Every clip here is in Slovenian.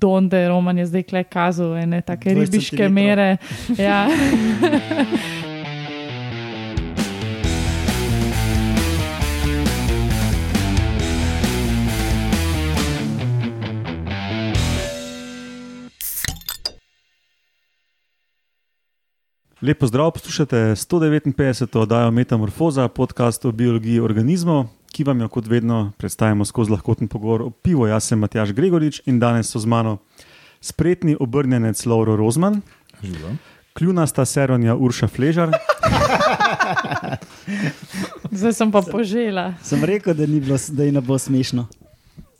donde, Roman je zdaj kle kazal, ene take 20 ribiške mere. Ja. Lepo zdrav, poslušate 159. oddajo Metamorfoza, podcast o biologiji organizmov, ki vam jo kot vedno predstavimo skozi lahkoten pogovor o pivu. Jaz sem Matjaš Gregorič in danes so z mano spretni obrnjenec Lauro Rozman, kljunasta seronja Urša Fležar Zdaj sem pa požela. Sem rekel, da, ni bilo, da ne bo smešno.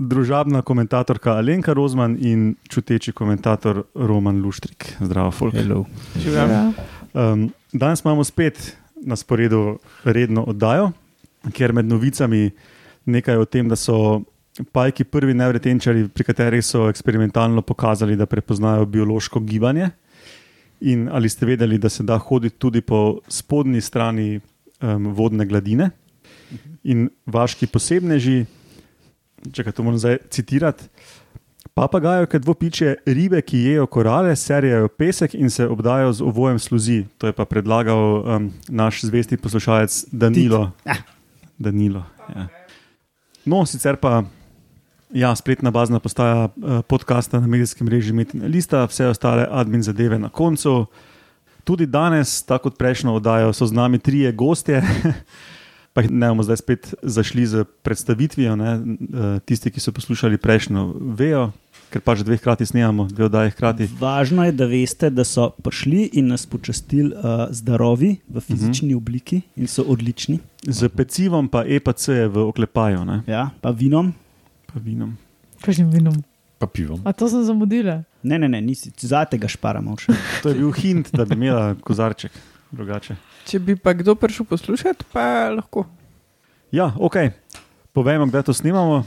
družabna komentatorka Alenka Rozman in čuteči komentator Roman Luštrik. Zdravo, folk. Ja. Um, danes imamo spet na sporedu redno oddajo, ker med novicami nekaj o tem, da so pajki prvi nevretenčari, pri katerih so eksperimentalno pokazali, da prepoznajo biološko gibanje. In ali ste vedeli, da se da hoditi tudi po spodnji strani um, vodne gladine? In vaški posebneži, če ga to moram zdaj citirati. Papagajo, ki dvopiče ribe, ki jejo korale, serijajo pesek in se obdajo z ovojem sluzi. To je pa predlagal um, naš zvesti poslušalec Danilo. Ah. Danilo ja. No, sicer pa ja, spletna bazna postaja uh, podcasta na medijskem režiu Metina Lista, vse ostale admin zadeve na koncu. Tudi danes, tako kot prejšnjo oddajo, so z nami trije gostje. Pa ne bomo zdaj spet zašli z predstavitvijo. Ne? Eh, Tisti, ki so poslušali prejšnjo, vejo, ker pa že dveh hkrati snemamo, dve oddaji hkrati. Važno je, da veste, da so prišli in nas počastili uh, zdravi v fizični uh -huh. obliki in so odlični. Z pecivom, pa EPC je v oklepaju, ne? Ja, pa vinom. pa vinom. Kažem vinom. Pa pivom. A to sem zamudila. Ne, ne, ne, nisi, za tega šparamo še. To je bil hint, da bi imela kozarček drugače. Če bi pa kdo prišel poslušati, pa lahko. Ja, ok. Povejmo, kdaj to snimamo.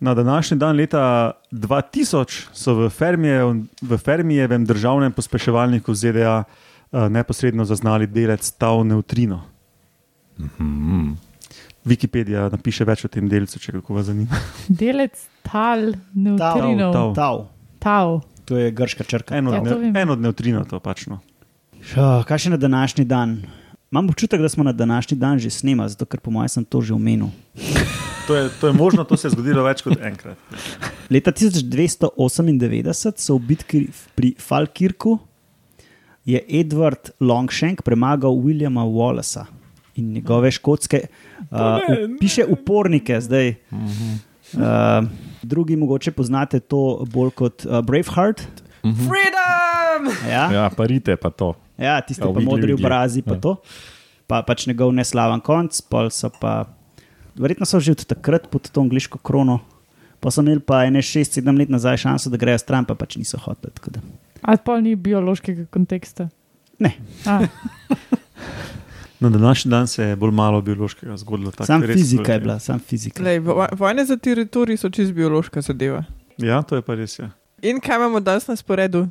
Na današnji dan leta 2000 so v, Fermijev, v Fermijevem državnem pospeševalniku ZDA uh, neposredno zaznali delec Tau neutrino. Mm. Wikipedija napiše več o tem delcu, če kako vas zanima. Delec tal neutrinov. Tau. Tav, Tau. to je grška črka. En od, Ja, to ne, vem. en od neutrinov, to pač. No. Šo, kaj še na današnji dan? Imam občutek, da smo na današnji dan že snemali, zato ker po mojem sem to že omenil. To, je, to je možno, to se je zgodilo več kot enkrat. Leta 1298 so v bitki pri Falkirku je Edward Longshank premagal Williama Wallacea in njegove škotske, uh, ne, piše upornike zdaj. Uh, drugi mogoče poznate to bolj kot uh, Braveheart. Freedom! Ja, ja. Pa rite pa to. ja tiste Ja, pa vidli modri ljudje. obrazi, pa Ja. to. Pa, pač njegov neslaven konc, pol so pa. Verjetno so že od takrat pod to angliško krono. Pa so imeli pa ene 6-7 let nazaj šanso, da grejo stran, pa pač niso hoteli. tako da- A pol ni biološkega konteksta. Ne, Na današnji dan se je bolj malo biološkega zgodilo. tako sam fizika je veliko. bila, sam fizika. Lej, vo- vojne za teritorij so čist biološka zadeva. Ja, to je pa res. Ja. In kaj imamo danes na sporedu?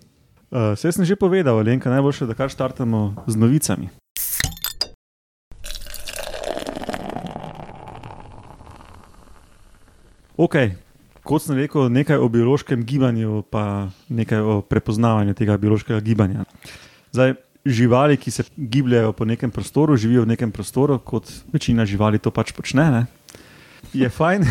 Uh, Vse sem že povedal, Lenka, najboljše, da kar štartamo z novicami. Ok, kot sem rekel, nekaj o biološkem gibanju, pa nekaj o prepoznavanju tega biološkega gibanja. Zdaj, živali, ki se gibljajo po nekem prostoru, živijo v nekem prostoru, kot večina živali to pač počne. Ne? Je fajn,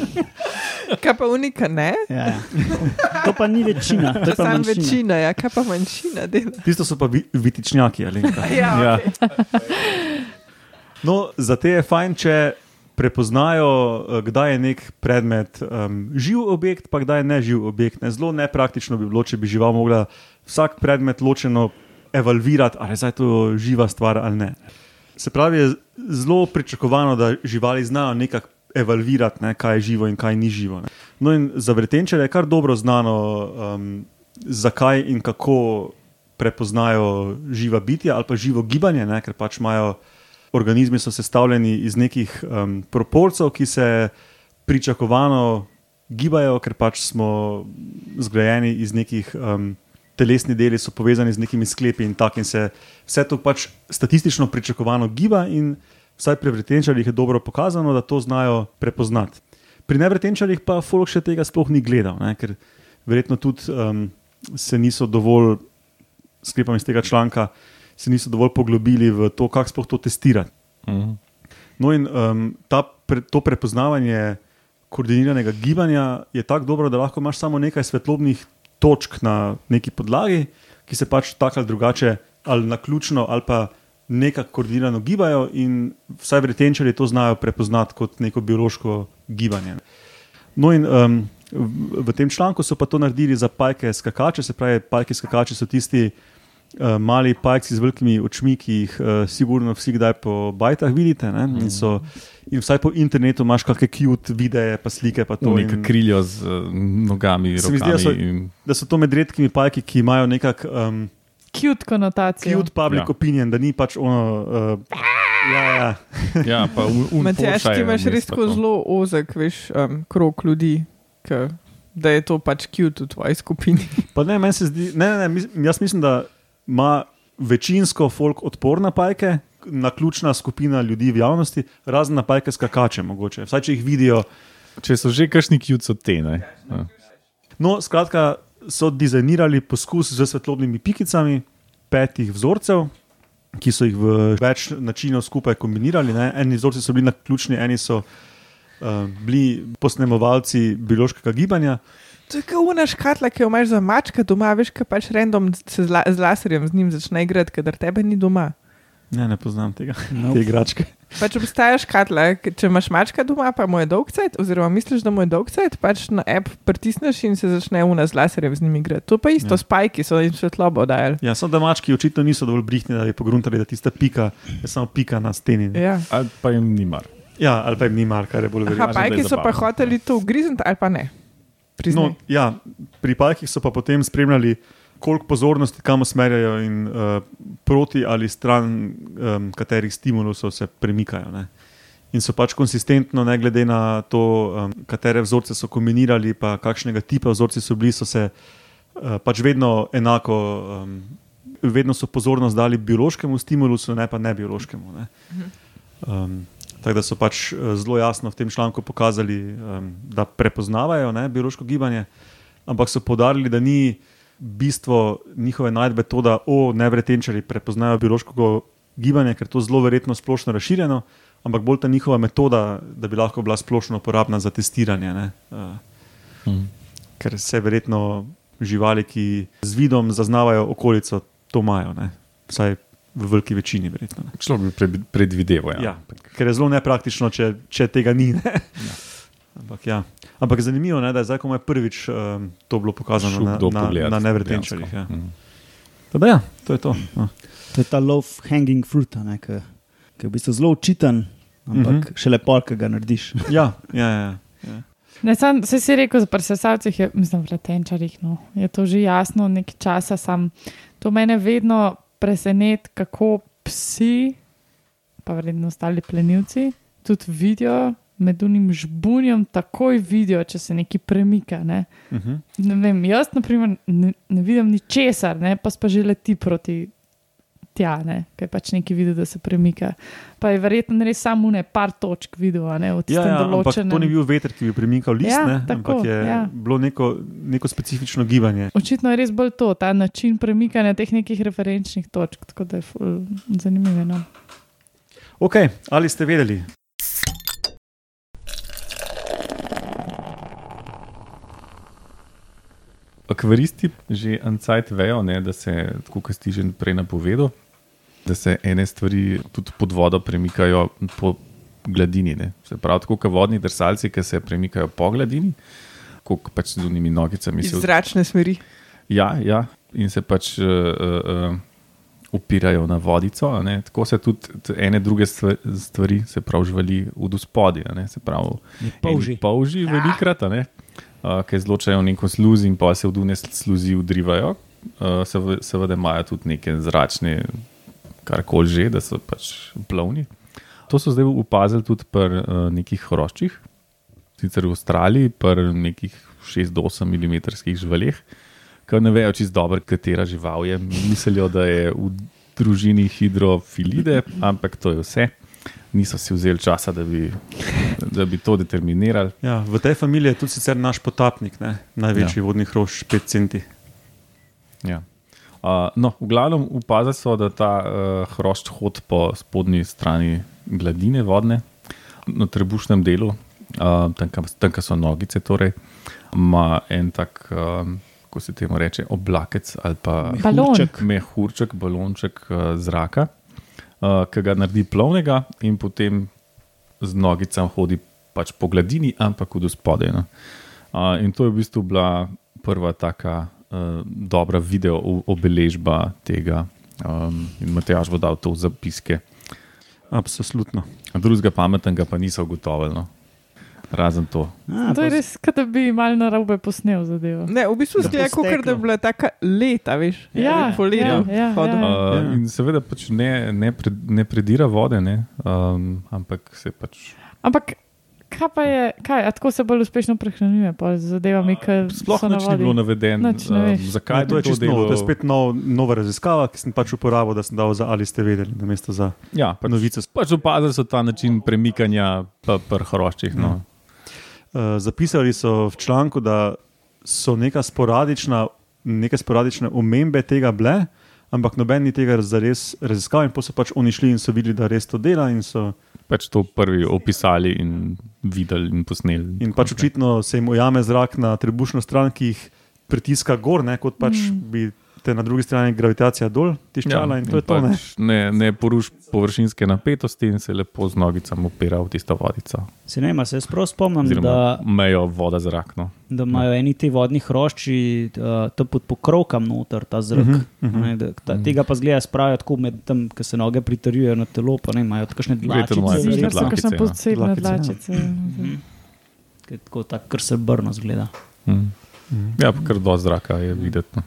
Kaj pa unika ne? Ja, ja. To pa ni večina, to je pa Sam manjšina. večina, ja, kaj pa manjšina dela. tisto so pa vi, vitičnjaki. Alenka. Ja, Ja. No, za te je fajn, če prepoznajo, eh, kdaj je nek predmet um, živ objekt, pa kdaj je neživ objekt. Ne? Zelo nepraktično bi bilo, če bi žival mogla vsak predmet ločeno evalvirati, ali je zdaj to živa stvar ali ne. Se pravi, je zelo pričakovano, da živali znajo nekako evalvirati, ne, kaj je živo in kaj ni živo. Ne. No, in za vretenčere je kar dobro znano, um, zakaj in kako prepoznajo živa bitja ali pa živo gibanje, ne, ker pač imajo organizmi so sestavljeni iz nekih um, proporcev, ki se pričakovano gibajo, ker pač smo zgrajeni iz nekih um, telesni deli, so povezani z nekimi sklepi in tako in se vse to pač statistično pričakovano giba in vsaj pri vretenčarjih je dobro pokazano, da to znajo prepoznati. Pri nevretenčarjih pa folk še tega sploh ni gledal, ne? ker verjetno tudi um, se niso dovolj, sklepam iz tega članka, se niso dovolj poglobili v to, kako sploh to testirati. Mhm. No, in um, ta, pre, to prepoznavanje koordiniranega gibanja je tako dobro, da lahko imaš samo nekaj svetlobnih točk na neki podlagi, ki se pač tako ali drugače, ali na ključno, ali pa nekako koordinirano gibajo, in vsaj vretenčari to znajo prepoznati kot neko biološko gibanje. No, in um, v, v tem članku so pa to naredili za pajke skakače, se pravi, pajke skakače so tisti. Uh, mali pajci z velikimi očmi, ki jih uh, sigurno vsi kdaj po bajtah vidite. ne, In, so, in vsaj po internetu imaš kakšne cute videe, pa slike. Pa to, Nekaj in, kriljo z uh, nogami, Se mi zdi, da so- in- da so to med redkimi pajki, ki imajo nekak um, Cute konotacijo. cute public Ja. opinion, da ni pač ono. Uh, ja, ja. Ja, pa Matjaž, Porsche ti je imaš res tako zelo ozek, veš, um, krok ljudi, ke, da je to pač cute v tvoji skupini. Pa ne, meni se zdi, ne, ne, ne, jaz mislim, da ima večinsko folk odpor na pajke, na ključna skupina ljudi v javnosti, razen na pajke skakače, mogoče. Vsaj če jih vidijo. Če so že kakšni kjut, so te. ne. Ja. No, skratka, so dizajnirali poskus z svetlobnimi pikicami petih vzorcev, ki so jih v več načinov skupaj kombinirali. Ne. Eni vzorci so bili na ključni, eni so uh, bili posnemovalci biološkega gibanja. To je kot una škatla, ki jo imaš za mačka doma, veš, ki pač random se z, la, z laserjem z njim začne igrati, ker tebe ni doma. Ne, ne poznam tega, Nope. te igračke. Pač obstaja škatla, če imaš mačka doma, pa mu je dolg cajt, oziroma misliš, da mu je dolg cajt, pač na app pritisneš in se začne una z laserjem z njim igrati. To pa isto, Ja. spajki so jim svetlobo dajali. Ja, samo da mački očitno niso dovolj brihtni, da bi pogruntali, da tista pika je samo pika na steni. ne. Ja. Ali pa jim ni mar. Ja, ali pa jim ni mar, kar je bolj verjetno. pajki so pa hoteli to ugrizniti ali pa ne. Priznaj. No, ja, pri pajkih so pa potem spremljali, koliko pozornosti kam usmerjajo in uh, proti ali stran um, katerih stimulusov se premikajo. Ne. In so pač konsistentno, ne glede na to, um, katere vzorce so kombinirali, pa kakšnega tipa vzorci so bili, so se uh, pač vedno enako, um, vedno so pozornost dali biološkemu stimulusu, ne pa ne biološkemu. Ne. Um, tako da so pač eh, zelo jasno v tem članku pokazali, um, da prepoznavajo ne, biološko gibanje, ampak so podarili, da ni bistvo njihove najdbe to, da o nevretenčari prepoznajo biološko gibanje, ker je to zelo verjetno splošno razširjeno, ampak bolj ta njihova metoda, da bi lahko bila splošno uporabna za testiranje. Ne, uh, Mhm. ker se verjetno živali, ki z vidom zaznavajo okolico, to imajo, ne? vsaj v veliki večini. Verjetno, ne. Človek bi pre- predvideval. Ja. ja, ker je zelo nepraktično, če, če tega ni. Ne? Ampak, ja. Ampak zanimivo je, da je zdaj, ko je prvič um, to bilo pokazano na, na, na nevretenčarjih. Ja. da ja, to je to. No. To je ta loaf hanging fruit, ki ki je v bistvu zelo učiten, ampak mm -hmm. šele pol, ki ga narediš. Ja, ja, ja, ja. Ne, sam, se si rekel, pri sesalcih je, mislim, v letenčarjih, no, je to že jasno nekaj časa. Sam. To mene vedno preseneti, kako psi, pa verjetno ostali plenilci, tudi vidijo med unim žbunjem, takoj vidijo, če se nekaj premika. Ne. Uh -huh. Ne vem, jaz, na primer, ne, ne vidim ničesar, ne, pa pa že leti proti tja, ne, ker je pač nekaj videl, da se premika. Pa je verjetno res samo ne par točk videl, a ne, v Ja, tistem ja, ampak določenem. to ni bil veter, ki bi premikal list, Ja, ne, tako, ampak je ja. bilo neko, neko specifično gibanje. Očitno je res bolj to, ta način premikanja teh nekih referenčnih točk, tako da je ful zanimivo. No. Ok, ali ste vedeli? Akvaristi že ancajt vejo, ne, da se, kot si že prej napovedal, da se ene stvari tudi pod vodo premikajo po gladini. Ne. Se pravi, tako kot vodni drsalci, ki se premikajo po gladini, kot pač z unimi nogicami. Iz Se, zračne smeri. ja, ja, in se pač uh, uh, upirajo na vodico. a Ne. Tako se tudi ene druge stvari, se pravi, živali v spodje. Se pravi, Polži. Polži velikrat, a ne, uh, ki izločajo neko sluzi in pa se v dune sluzi udrivajo. Uh, sev- seveda imajo tudi neke zračne, karkoli že, da so pač plovni. To so zdaj opazili tudi pri uh, nekih hroščih, sicer v Avstraliji, pri nekih 6 do 8 mm živalih, ki ne vejo čisto dobro, katera žival je. Mislijo, da je v družini hidrofilide, ampak to je vse. niso si vzeli časa, da bi, da bi to determinirali. Ja, v tej familiji je tudi sicer naš potapnik, ne? največji ja. vodni hrošč, 5 centi. Ja. Uh, no, v glavnem upazili so, da ta uh, hrošč hod po spodnji strani gladine vodne, na trebušnem delu, uh, tam, kam- tam, so nogice, torej, ima en tak, um, kako se temu reče, oblakec ali pa. Mehurček. mehurček, balonček uh, zraka, uh, ki ga naredi plovnega in potem z nogicami hodi pač po gladini, ampak v spodaj. No. Uh, in to je v bistvu bila prva taka uh, dobra video obeležba tega. Um, in Matejaš bo dal to v zapiske. Absolutno. Drugega pametnega pa niso ugotovili. No. Razen to. A, To je res, kot da bi malo na robe posnel zadevo. Ne, v bistvu kot da steklo. je bila taka leta, veš. Ja, po letu. ja, ja, hodil. ja. Uh, Ja. in seveda pač ne, ne, pred, ne predira vode, ne, um, ampak se pač. Ampak kaj pa je, kaj, a tako se bolj uspešno prehranjuje, pa z zadevami, ki Sploh so na nič ni bilo navedeno, ne um, zakaj Ja, to je to delo. to je spet nov, nova raziskava, ki sem pač uporabil, da sem dal za ali ste vedeli, namesto za Ja, pač, novice. pač opazili so ta način premikanja pa pri hroščih. No. Uh, zapisali so v članku, da so neka sporadična, neke sporadične omembe tega bile, ampak noben ni tega zares raziskal, in so pač oni šli in so videli, da res to dela. In, so, Pač to prvi opisali in videli in posneli. in pač očitno se jim ujame zrak na trebušno stran, ki jih pritiska gor, ne, kot pač mm. bi te na drugi strani gravitacija dol tiščala. Ja, in to je to. Ne. pač ne, ne poruš površinske napetosti in se lepo z nogicami opira v tisto vodico. Se ne, ima, se jaz prav spomnim, Oziroma da, mejo voda zrak. No. da imajo eni ti vodni hrošči uh, tam pod pokrovkam noter, ta zrak. Uh Mhm, -huh, uh -huh. ne, da, ta, tega pa zgleda spravijo tako med tem, ki se noge pritrjujejo na telo, pa ne imajo kakšne imajo dlačice. Zdi se, dlakice, kakšne ja. posebne Dlakice, ja. dlačice. Mhm. Tako tak, kar se brno zgleda. Mm. Ja, pa kar do zraka je videti. no.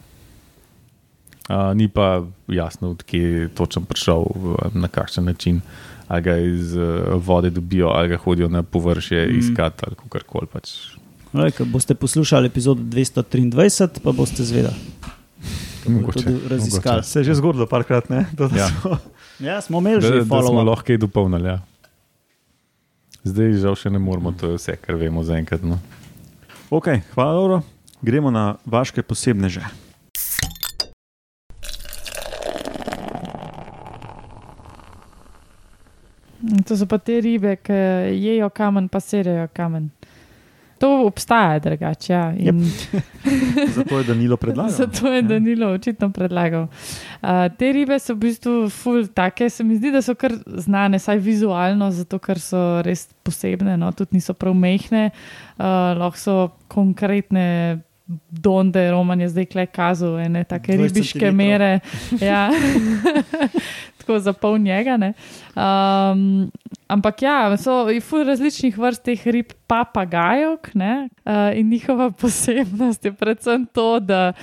Uh, ni pa jasno, odkje je točno prišel, na kakšen način. Ali ga iz uh, vode dobijo, ali ga hodijo na površje Mm. iskati, ali kako koli. Pač. Lej, ko boste poslušali epizodo 223, pa boste zvedeli. Mogoče, mogoče. Se je že zgodilo, parkrat. Ne, to, da Ja. so- Ja, smo imeli Da, že da smo lahko kaj dopolnili. Ja. Zdaj žal še ne moramo, to je vse, kar vemo zaenkrat. No. Ok, hvala, Lauro. Gremo na vaše posebneže. To so pa te ribe, ki jejo kamen, pa serejo kamen. To obstaja drugače. Ja. in- Zato je Danilo predlagal. Zato je Danilo očitno predlagal. Uh, te ribe so v bistvu ful take, se mi zdi, da so kar znane, saj vizualno, zato ker so res posebne, no, tudi niso prav mehne, uh, lahko so konkretne. Donde Roman je zdaj kle kazal, ene take 20 ribiške mere. Ja. Tako za pol njega. Um, ampak ja, so je ful različnih vrst teh rib, papagajok. Uh, in njihova posebnost je predvsem to, da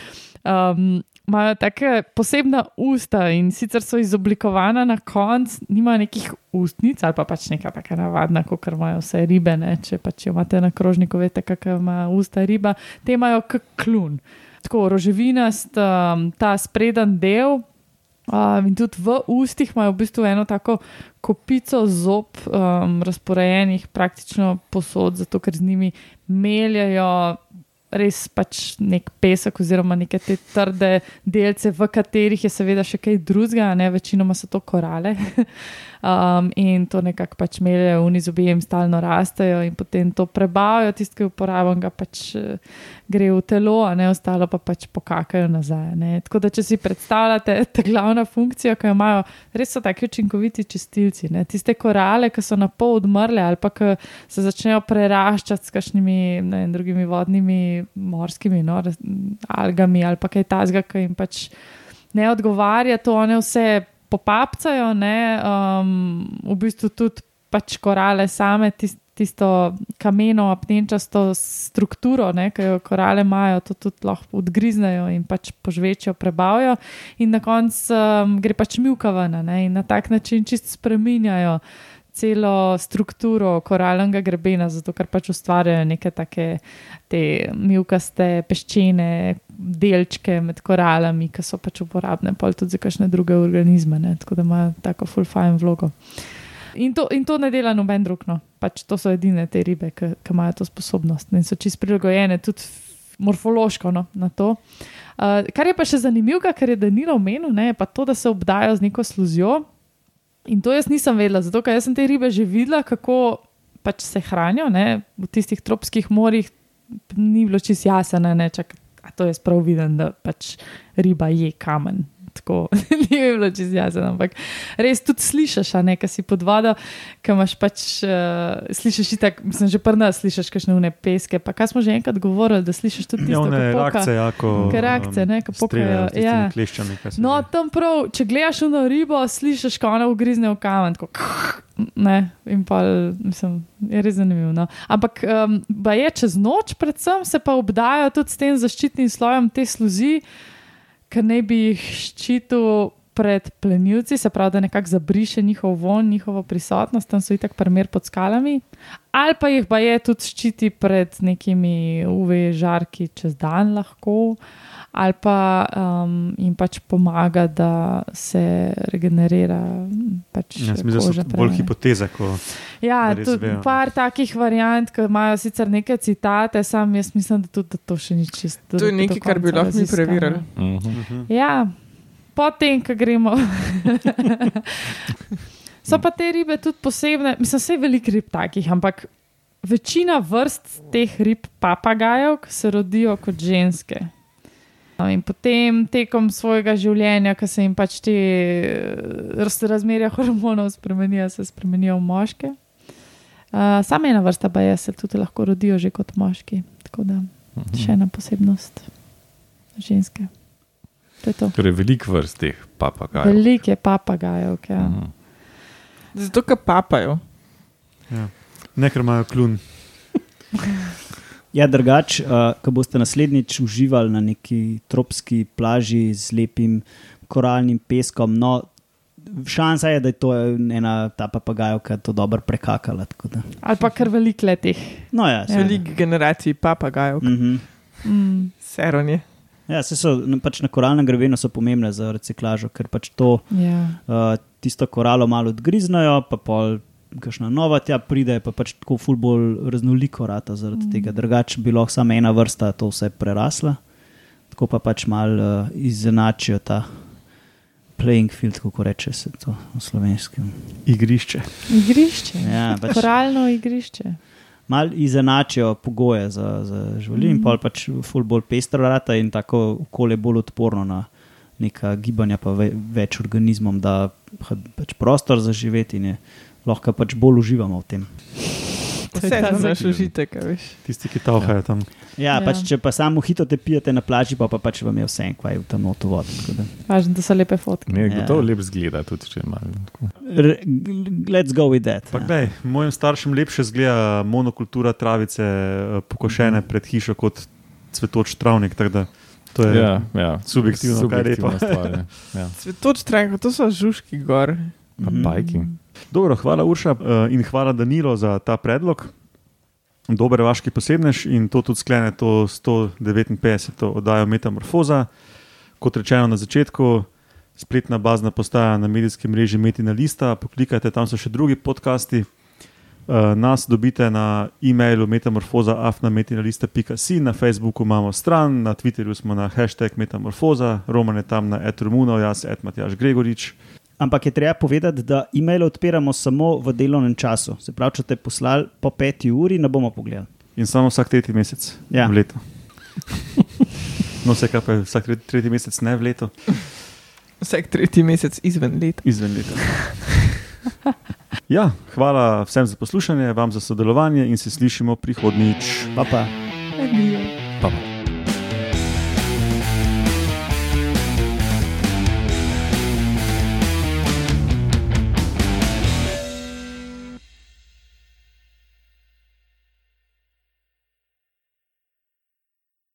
um, imajo tako posebna usta in sicer so izoblikovana na koncu, nimajo nekih ustnic ali pa pač neka taka navadna, kot imajo vse ribe. Ne? Če pač imate na krožniku, veste, kakšna ima usta riba, te imajo kot klun. Tako roževinast, um, ta spreden del. Um, in tudi v ustih imajo v bistvu eno tako kopico zob, um, razporejenih praktično posod, zato ker z njimi meljajo res pač nek pesek, oziroma neke te trde delce, v katerih je seveda še kaj drugega, ne večinoma so to korale. um, in to nekako pač meljajo, oni zobi jim stalno rastejo in potem to prebavijo, tisti, ki uporabljajo, ga pač eh, gre v telo, a ne ostalo pa pač pokakajo nazaj. Ne. Tako da, če si predstavljate, ta glavna funkcija, ki jo imajo, res so taki učinkoviti čistilci. Ne. Tiste korale, ki so na pol odmrle ali pa ki se začnejo preraščati s kakšnimi ne, drugimi vodnimi, morskimi no, algami ali pa kaj tasga, ki jim pač ne odgovarja, to one vse popapcajo, ne, um, v bistvu tudi pač korale same, tis, tisto kameno, apnenčasto strukturo, ki jo korale imajo, to tudi lahko odgriznejo in pač požvečijo, prebavijo, in na koncu um, gre pač milka ven, in na tak način čist spreminjajo celo strukturo koralnega grebena, zato ker pač ustvarjajo neke take te milkaste peščene delčke med koralami, ki so pač uporabne pol tudi za kakšne druge organizme, ne? tako da imajo tako full fine vlogo. In to, in to ne dela noben drug. No. Pač to so edine te ribe, ki imajo to sposobnost in so čist prilagojene tudi morfološko no, na to. Uh, kar je pa še zanimivo, kar je Danilo omenil, je pa to, da se obdajo z neko sluzjo. In to jaz nisem vedela, zato ker sem te ribe že videla, kako pač se hranijo ne, v tistih tropskih morjih. Ni bilo čisto jasno, ne, čak, a to jaz prav vidim, da pač riba je kamen. Tako ni mi bilo čisto jasno, ampak res tudi slišiš, a ne, kaj si pod vodo, ki imaš pač, uh, slišiš itak, mislim, že prna slišiš kakšne une peske, pa kaj smo že enkrat govorili, da slišiš tudi tisto, Javne ko poka. reakcije, jako. Ke reakcije, ne, ko pokajo, ja. Kleščami, kaj se No, že- tam prav, če gledaš na ribo, slišiš, ko ona ugrizne v kamen. Tako, ne, in pa, mislim, je res zanimivo. No. Ampak, um, ba je čez noč, predvsem se pa obdajo tudi s tem zaščitnim slojem te sluzi, ker ne bi jih ščitil pred plenilci, se pravi, da nekako zabriše njihov von, njihovo prisotnost, tam so itak primer pod skalami. Ali pa jih pa je tudi ščiti pred nekimi UV žarki čez dan lahko ali pa um, jim pač pomaga, da se regenerira. Pač Jaz mislim, da so prej, bolj hipoteze. Ko... Ja, tudi vejo. par takih variant, ki imajo sicer neke citate, sam jaz mislim, da, tudi, da to še ni čisto. To je nekaj, kar bi lahko mi preverili. Mhm. Ja, potem, ko gremo. so pa te ribe tudi posebne, mislim, vse veliko rib takih, ampak večina vrst teh rib papagajev, ki se rodijo kot ženske. No, in potem tekom svojega življenja, ko se jim pač te eh, raz- razmerja hormonov spremenijo, se spremenijo v moške. Uh, Sama ena vrsta pa je, se tudi lahko rodijo že kot moški. Tako da še ena posebnost ženske. To je to. Torej, veliko vrst teh papagajev. Veliko je papagajev. Ja. Mhm. Zato, ker papajo. Ja. Ne, ker imajo klun. Ja, drugače, uh, ko boste naslednjič uživali na neki tropski plaži z lepim koralnim peskom, no, šansa je, da je to ena ta papagajovka to dobro prekakala. tako da. Ali pa kar veliko letih. No, ja, Ja. Veliko generacij papagajev, mm -hmm. Mm, ja, se so no, pač na koralnem grevenu so pomembne za reciklažo, ker pač to ja. uh, tisto koralo malo odgriznajo, pa pol. Kakšna nova tja pride, pa pač tako ful bolj raznoliko rata zaradi mm. tega. Drugače bi lahko samo ena vrsta to vse prerasla, tako pa pač malo uh, izenačijo ta playing field, kako reče se to v slovenskem. Igrišče. Igrišče. Ja, pač Koralno igrišče. Malo izenačijo pogoje za, za živali mm. in pol pač ful bolj pestro rata in tako okolje bolj odporno na neka gibanja, pa ve, več organizmom, da pa pač prostor za živeti in je, lahko pač bolj uživamo v tem. To je Vse ta za naš užitek, veš. Tisti, ki tavhajo tam. Ja, Ja. ja. Pač, če pa samo hito te pijete na plaži, pa, pa pač vam je vse en kvaj v tem notu vod. Važno, da so lepe fotke. Ne, Ja. gotovo lep zgleda, tudi če ima. Let's go with that. Pa ja. gledaj, mojim staršem lepše zgleda monokultura travice eh, pokošene Mhm. pred hišo kot cvetoč travnik. To je Ja, ja. subjektivno, kaj je Subjektivna lepo. stvar, ja. ja. Cvetoč stranko, to so žužki gor. Pa Mhm. bajki. Dobro, hvala Urša eh, in hvala Danilo za ta predlog. Dober vaški posebnež in to tudi sklene to 159. oddajo Metamorfoza. Kot rečeno na začetku, spletna bazna postaja na medijskem mreži Metina Lista, poklikajte, tam so še drugi podcasti. Uh, nas dobite na e-mailu metamorfoza.afnametinalista.si, na Facebooku imamo stran, na Twitterju smo na hashtag metamorfoza, Roman je tam na etrumuno, jaz, et Matjaš Gregorič. Ampak je treba povedati, da e-mail odpiramo samo v delovnem času. Se pravi, če te poslali po peti uri, ne bomo pogledali. In samo vsak tretji mesec Ja. v letu. No, vse kaj pa je vsak tretji, tretji mesec, ne v letu, Vsak tretji mesec izven leta. izven leta. Ja, hvala vsem za poslušanje, vam za sodelovanje in se slišimo prihodnjič. Pa pa. Adijo. Pa, pa.